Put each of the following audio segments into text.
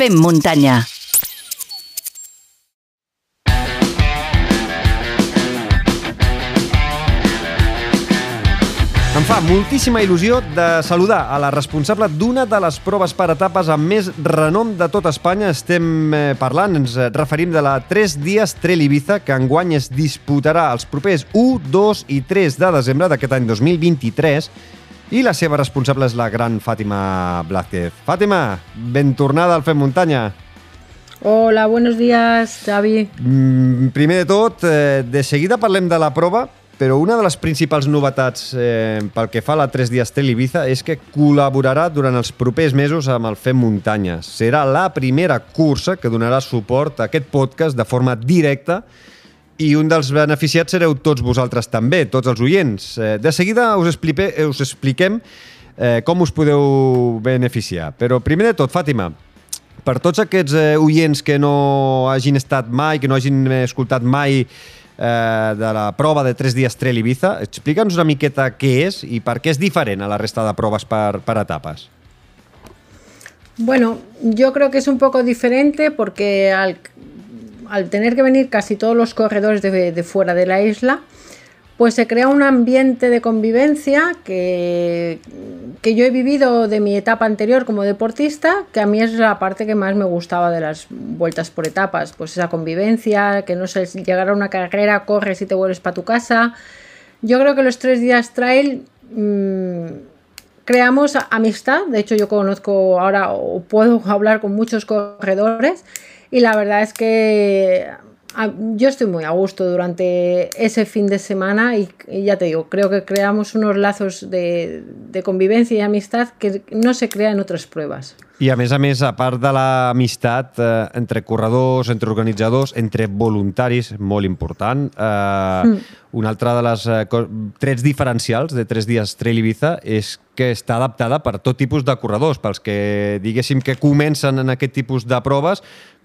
Fem muntanya. Em fa moltíssima il·lusió de saludar a la responsable d'una de les proves per etapes amb més renom de tot Espanya. Estem eh, parlant, ens referim de la 3 dies Trail Ibiza, que enguany es disputarà els propers 1, 2 i 3 de desembre d'aquest any 2023 i la seva responsable és la gran Fàtima Blázquez. Fàtima, ben tornada al Fem Muntanya. Hola, buenos días, Xavi. Mm, primer de tot, eh, de seguida parlem de la prova, però una de les principals novetats eh, pel que fa a la 3 dies Trail Ibiza és que col·laborarà durant els propers mesos amb el Fem Muntanya. Serà la primera cursa que donarà suport a aquest podcast de forma directa i un dels beneficiats sereu tots vosaltres també, tots els oients. Eh, de seguida us, explique, us expliquem eh, com us podeu beneficiar. Però primer de tot, Fàtima, per tots aquests eh, oients que no hagin estat mai, que no hagin escoltat mai eh, de la prova de 3 dies Trail Ibiza. Explica'ns una miqueta què és i per què és diferent a la resta de proves per, per etapes. Bueno, yo creo que es un poco diferente porque al, al tener que venir casi todos los corredores de, fuera de la isla, pues se crea un ambiente de convivencia que, que, yo he vivido de mi etapa anterior como deportista, que a mí es la parte que más me gustaba de las vueltas por etapas, pues esa convivencia, que no sé, llegar a una carrera, corres y te vuelves para tu casa. Yo creo que los tres días trail mmm, creamos amistad, de hecho yo conozco ahora o puedo hablar con muchos corredores y la verdad es que yo estoy muy a gusto durante ese fin de semana y, y ya te digo, creo que creamos unos lazos de, de, convivencia y amistad que no se crea en otras pruebas. I a més a més, a part de l'amistat eh, entre corredors, entre organitzadors, entre voluntaris, molt important, eh, mm. una altra de les eh, trets diferencials de tres dies Trail Ibiza és que està adaptada per tot tipus de corredors, pels que diguéssim que comencen en aquest tipus de proves,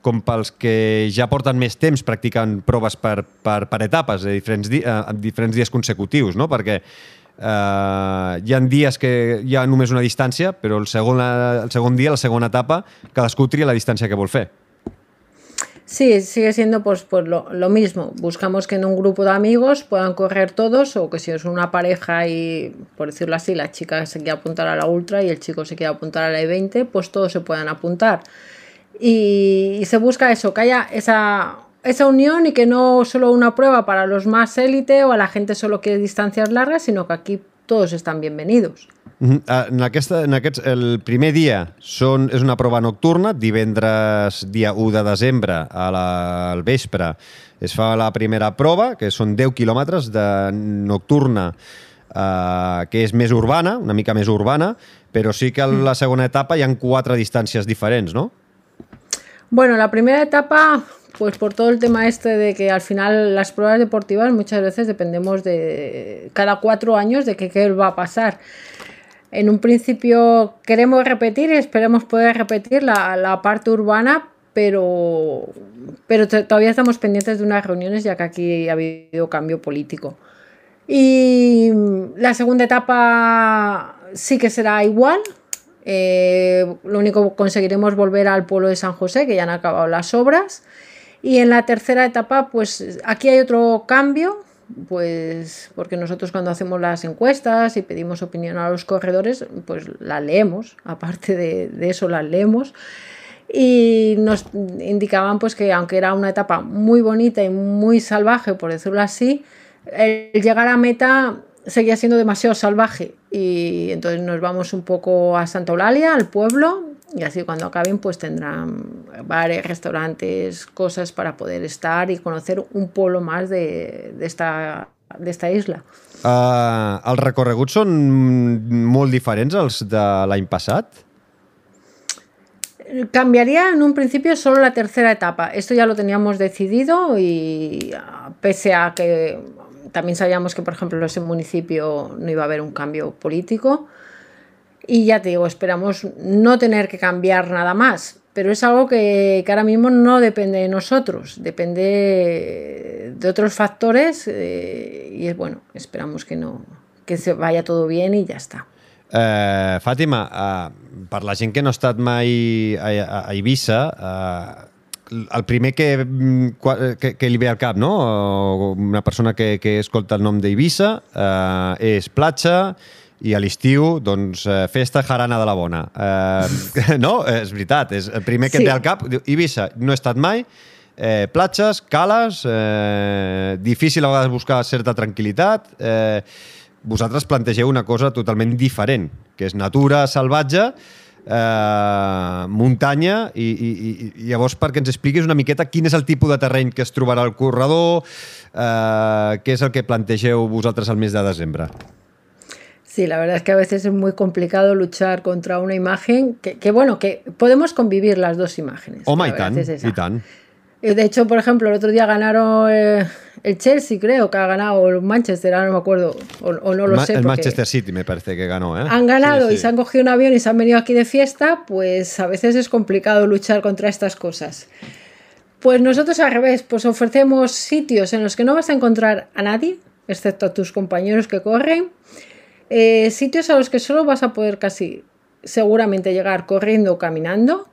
com pels que ja porten més temps practicant proves per, per, per etapes, a diferents, di a diferents dies consecutius, no? perquè eh, hi ha dies que hi ha només una distància, però el segon, el segon dia, la segona etapa, cadascú tria la distància que vol fer. Sí, sigue siendo pues, pues lo, lo, mismo. Buscamos que en un grupo de amigos puedan correr todos o que si es una pareja y, por decirlo así, la chica se quiere apuntar a la ultra y el chico se quiere apuntar a la E20, pues todos se puedan apuntar. Y, y se busca eso, que haya esa, esa unión y que no solo una prueba para los más élite o a la gente solo quiere distancias largas, sino que aquí todos están bienvenidos. -huh. en, aquesta, en aquests, el primer dia són, és una prova nocturna, divendres dia 1 de desembre a la, al vespre es fa la primera prova, que són 10 quilòmetres de nocturna eh, que és més urbana, una mica més urbana, però sí que a la segona etapa hi han quatre distàncies diferents, no? Bueno, la primera etapa, pues por todo el tema este de que al final las pruebas deportivas muchas veces dependemos de cada cuatro años de que qué va a pasar. En un principio queremos repetir y esperemos poder repetir la, la parte urbana, pero, pero todavía estamos pendientes de unas reuniones ya que aquí ha habido cambio político. Y la segunda etapa sí que será igual, eh, lo único que conseguiremos volver al pueblo de San José, que ya han acabado las obras. Y en la tercera etapa, pues aquí hay otro cambio, pues porque nosotros cuando hacemos las encuestas y pedimos opinión a los corredores, pues las leemos, aparte de, de eso las leemos. Y nos indicaban pues que aunque era una etapa muy bonita y muy salvaje, por decirlo así, el llegar a meta seguía siendo demasiado salvaje y entonces nos vamos un poco a Santa Eulalia, al pueblo, y así cuando acaben pues tendrán bares, restaurantes, cosas para poder estar y conocer un pueblo más de, de esta, de esta isla. Uh, els recorreguts són molt diferents als de l'any passat? Cambiaría en un principio solo la tercera etapa. Esto ya lo teníamos decidido y pese a que también sabíamos que, por ejemplo, en ese municipio no iba a haber un cambio político. Y ya te digo, esperamos no tener que cambiar nada más. Pero es algo que, que ahora mismo no depende de nosotros, depende de otros factores. Eh, y es bueno, esperamos que no que se vaya todo bien y ya está. Eh, Fàtima, eh, per la gent que no ha estat mai a, eh, el primer que, mm, que, que li ve al cap, no? Una persona que, que escolta el nom d'Eivissa eh, és platja i a l'estiu, doncs, eh, festa jarana de la bona. Eh, no? És veritat, és el primer que Sí. et ve al cap. Diu, Eivissa, no he estat mai, eh, platges, cales, eh, difícil a vegades buscar certa tranquil·litat. Eh, vosaltres plantegeu una cosa totalment diferent, que és natura salvatge, eh, muntanya, i, i, i- llavors perquè ens expliquis una miqueta quin és el tipus de terreny que es trobarà al corredor, eh, què és el que plantegeu vosaltres al mes de desembre. Sí, la verdad es que a veces es muy complicado luchar contra una imagen que, que, bueno, que podemos convivir las dos imágenes. Home, i tant, es i tant. Eh, De hecho, por ejemplo, el otro día ganaron eh, el Chelsea, creo que ha ganado, o el Manchester, ahora no me acuerdo, o, o no lo Ma- sé. el Manchester City me parece que ganó, ¿eh? Han ganado Sí, y se han cogido un avión y se han venido aquí de fiesta, pues a veces es complicado luchar contra estas cosas. Pues nosotros al revés, pues ofrecemos sitios en los que no vas a encontrar a nadie, excepto a tus compañeros que corren, eh, sitios a los que solo vas a poder casi seguramente llegar corriendo o caminando.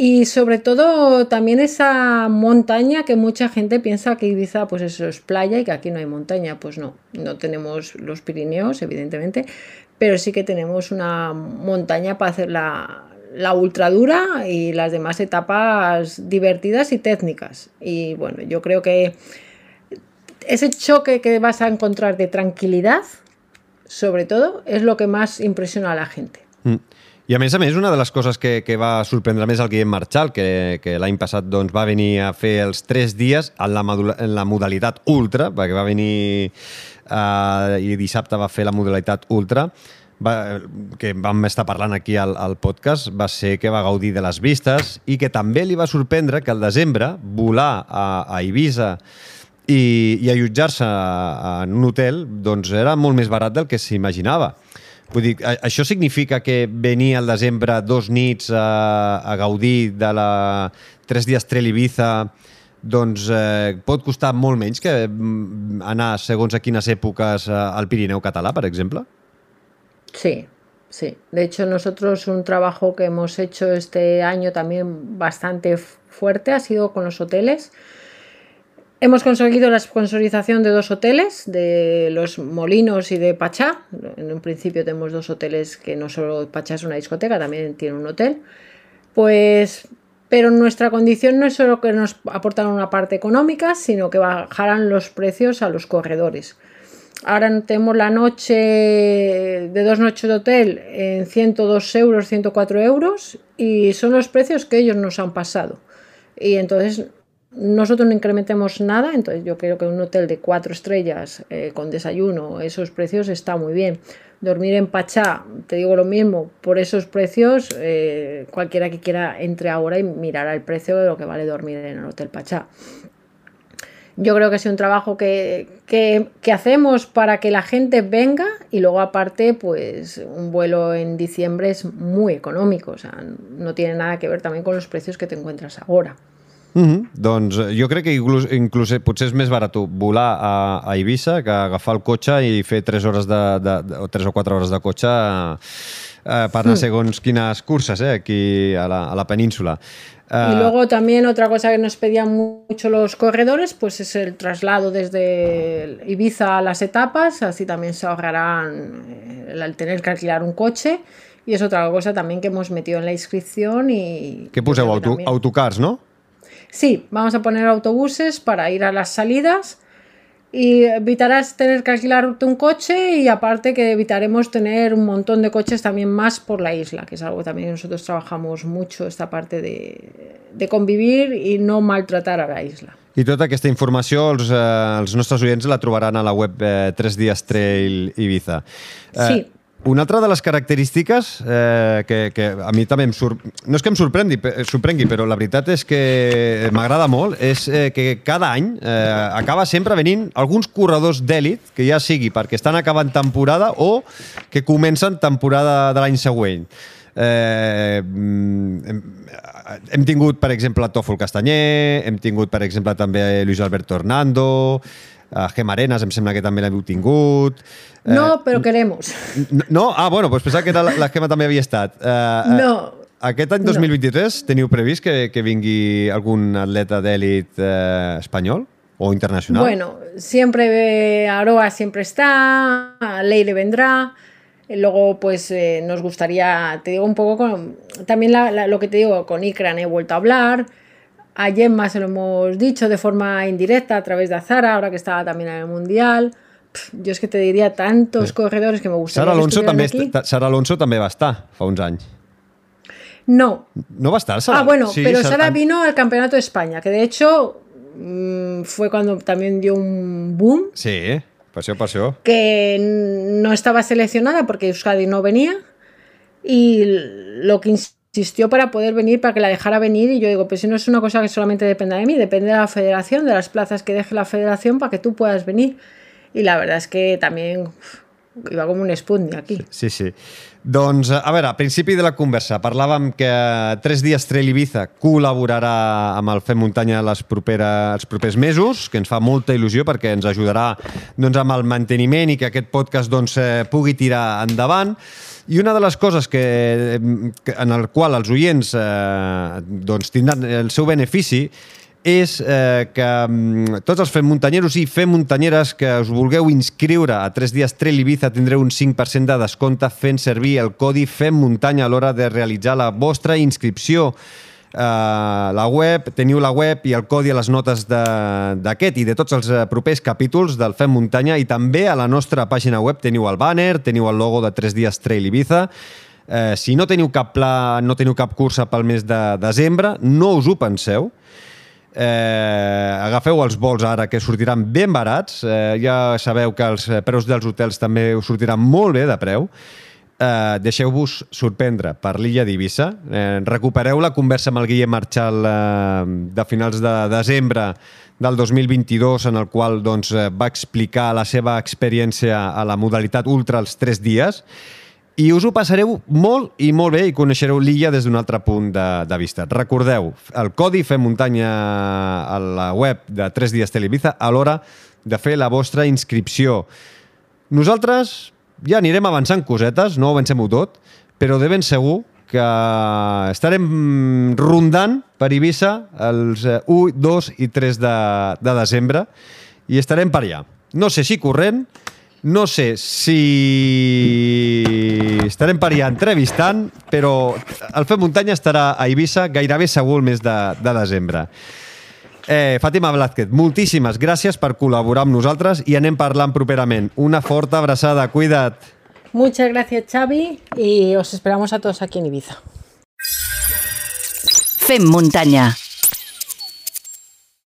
Y sobre todo también esa montaña que mucha gente piensa que Ibiza pues eso es playa y que aquí no hay montaña. Pues no, no tenemos los Pirineos, evidentemente, pero sí que tenemos una montaña para hacer la, la ultradura y las demás etapas divertidas y técnicas. Y bueno, yo creo que ese choque que vas a encontrar de tranquilidad, sobre todo, es lo que más impresiona a la gente. I a més a més, una de les coses que, que va sorprendre més el Guillem Marchal, que, que l'any passat doncs, va venir a fer els tres dies en la, en la modalitat ultra, perquè va venir eh, i dissabte va fer la modalitat ultra, va, que vam estar parlant aquí al, al podcast, va ser que va gaudir de les vistes i que també li va sorprendre que al desembre volar a, a Eivissa i, i allotjar-se en un hotel doncs era molt més barat del que s'imaginava. Vull dir, això significa que venir al desembre dos nits a, a gaudir de la tres dies Trail Ibiza doncs eh, pot costar molt menys que mm, anar segons a quines èpoques eh, al Pirineu català, per exemple? Sí, sí. De hecho, nosotros un trabajo que hemos hecho este año también bastante fuerte ha sido con los hoteles. Hemos conseguido la sponsorización de dos hoteles, de los Molinos y de Pachá. En un principio tenemos dos hoteles que no solo Pachá es una discoteca, también tiene un hotel. Pues, pero nuestra condición no es solo que nos aportan una parte económica, sino que bajaran los precios a los corredores. Ahora tenemos la noche de dos noches de hotel en 102 euros, 104 euros y son los precios que ellos nos han pasado. Y entonces nosotros no incrementemos nada, entonces yo creo que un hotel de cuatro estrellas eh, con desayuno, esos precios está muy bien. Dormir en Pachá, te digo lo mismo, por esos precios, eh, cualquiera que quiera entre ahora y mirará el precio de lo que vale dormir en el Hotel Pachá yo creo que es un trabajo que, que, que, hacemos para que la gente venga y luego aparte pues un vuelo en diciembre es muy económico, o sea, no tiene nada que ver también con los precios que te encuentras ahora. Mm -hmm. Doncs jo crec que inclús, inclús potser és més barat volar a, a Eivissa que agafar el cotxe i fer 3 hores de, de, de, o 3 o 4 hores de cotxe eh, per anar segons quines curses eh, aquí a la, a la península. Uh, y luego también otra cosa que nos pedían mucho los corredores, pues es el traslado desde Ibiza a las etapas, así también se ahorrarán el, tener que alquilar un coche. Y es otra cosa también que hemos metido en la inscripción y... ¿Qué poseu? Auto. Autocars, no? Sí, vamos a poner autobuses para ir a las salidas y evitarás tener que alquilarte un coche y aparte que evitaremos tener un montón de coches también más por la isla, que es algo también nosotros trabajamos mucho, esta parte de, de convivir i no maltratar a la isla. I tota aquesta informació els, eh, els nostres oients la trobaran a la web eh, 3 dies Trail Ibiza. Eh, sí. Una altra de les característiques eh, que, que a mi també em sor... no és que em sorprengui, sorprengui però la veritat és que m'agrada molt, és eh, que cada any eh, acaba sempre venint alguns corredors d'èlit, que ja sigui perquè estan acabant temporada o que comencen temporada de l'any següent. Eh, hem, hem tingut, per exemple, Tòfol Castanyer, hem tingut, per exemple, també Luis Alberto Hernando, a Gemarenes em sembla que també l'heu tingut. No, eh, però queremos. No? Ah, bueno, doncs pensava que era la, la Gema també havia estat. Eh, no. Aquest any 2023 no. teniu previst que, que vingui algun atleta d'èlit eh, espanyol o internacional? Bueno, siempre Aroa siempre está, Leire vendrá. Luego, pues eh, nos gustaría, te digo un poco con, también la, la, lo que te digo, con Ikran he vuelto a hablar, a Gemma se lo hemos dicho de forma indirecta a través de Azara, ahora que estaba también en el Mundial. Pff, jo és que te diria tantos corredores que me gustaría Sara Alonso, que també, aquí. Sara Alonso també va estar fa uns anys. No. ¿No va a estar Sara? Ah, bueno, sí, pero Sara, Sara vino al Campeonato de España, que de hecho mmm, fue cuando también dio un boom. Sí, pasó, pasó. Que no estaba seleccionada porque Euskadi no venía y lo que insistió para poder venir, para que la dejara venir y yo digo, pues si no es una cosa que solamente depende de mí, depende de la federación, de las plazas que deje la federación para que tú puedas venir. Y la verdad es que también iba com un Sputnik aquí. Sí, sí. Doncs, a veure, a principi de la conversa parlàvem que Tres dies Trail Ibiza col·laborarà amb el Fem Muntanya les propera, els propers mesos, que ens fa molta il·lusió perquè ens ajudarà doncs, amb el manteniment i que aquest podcast doncs, eh, pugui tirar endavant. I una de les coses que, que en el qual els oients eh, doncs, tindran el seu benefici és eh, que mm, tots els fem muntanyeros i fem muntanyeres que us vulgueu inscriure a 3 dies Trail Ibiza tindreu un 5% de descompte fent servir el codi FEM Muntanya a l'hora de realitzar la vostra inscripció. Uh, la web, teniu la web i el codi a les notes d'aquest i de tots els eh, propers capítols del Fem Muntanya i també a la nostra pàgina web teniu el banner, teniu el logo de 3 dies Trail Ibiza eh, si no teniu cap pla, no teniu cap cursa pel mes de desembre, no us ho penseu Eh, agafeu els vols ara que sortiran ben barats. Eh, ja sabeu que els preus dels hotels també us sortiran molt bé de preu. Eh, Deixeu-vos sorprendre per l'illa d'Eivissa. Eh, recupereu la conversa amb el Guillem Marchal eh, de finals de desembre del 2022 en el qual doncs, va explicar la seva experiència a la modalitat ultra els tres dies i us ho passareu molt i molt bé i coneixereu l'illa des d'un altre punt de, de vista. Recordeu, el codi Fem Muntanya a la web de 3 dies Televiza a l'hora de fer la vostra inscripció. Nosaltres ja anirem avançant cosetes, no avancem-ho tot, però de ben segur que estarem rondant per Eivissa els 1, 2 i 3 de, de desembre i estarem per allà. No sé si corrent, no sé si estarem per allà entrevistant, però el Fem Muntanya estarà a Eivissa gairebé segur el mes de, de desembre. Eh, Fàtima Blázquez, moltíssimes gràcies per col·laborar amb nosaltres i anem parlant properament. Una forta abraçada, cuida't. Muchas gracias, Xavi, y os esperamos a todos aquí en Ibiza. Fem muntanya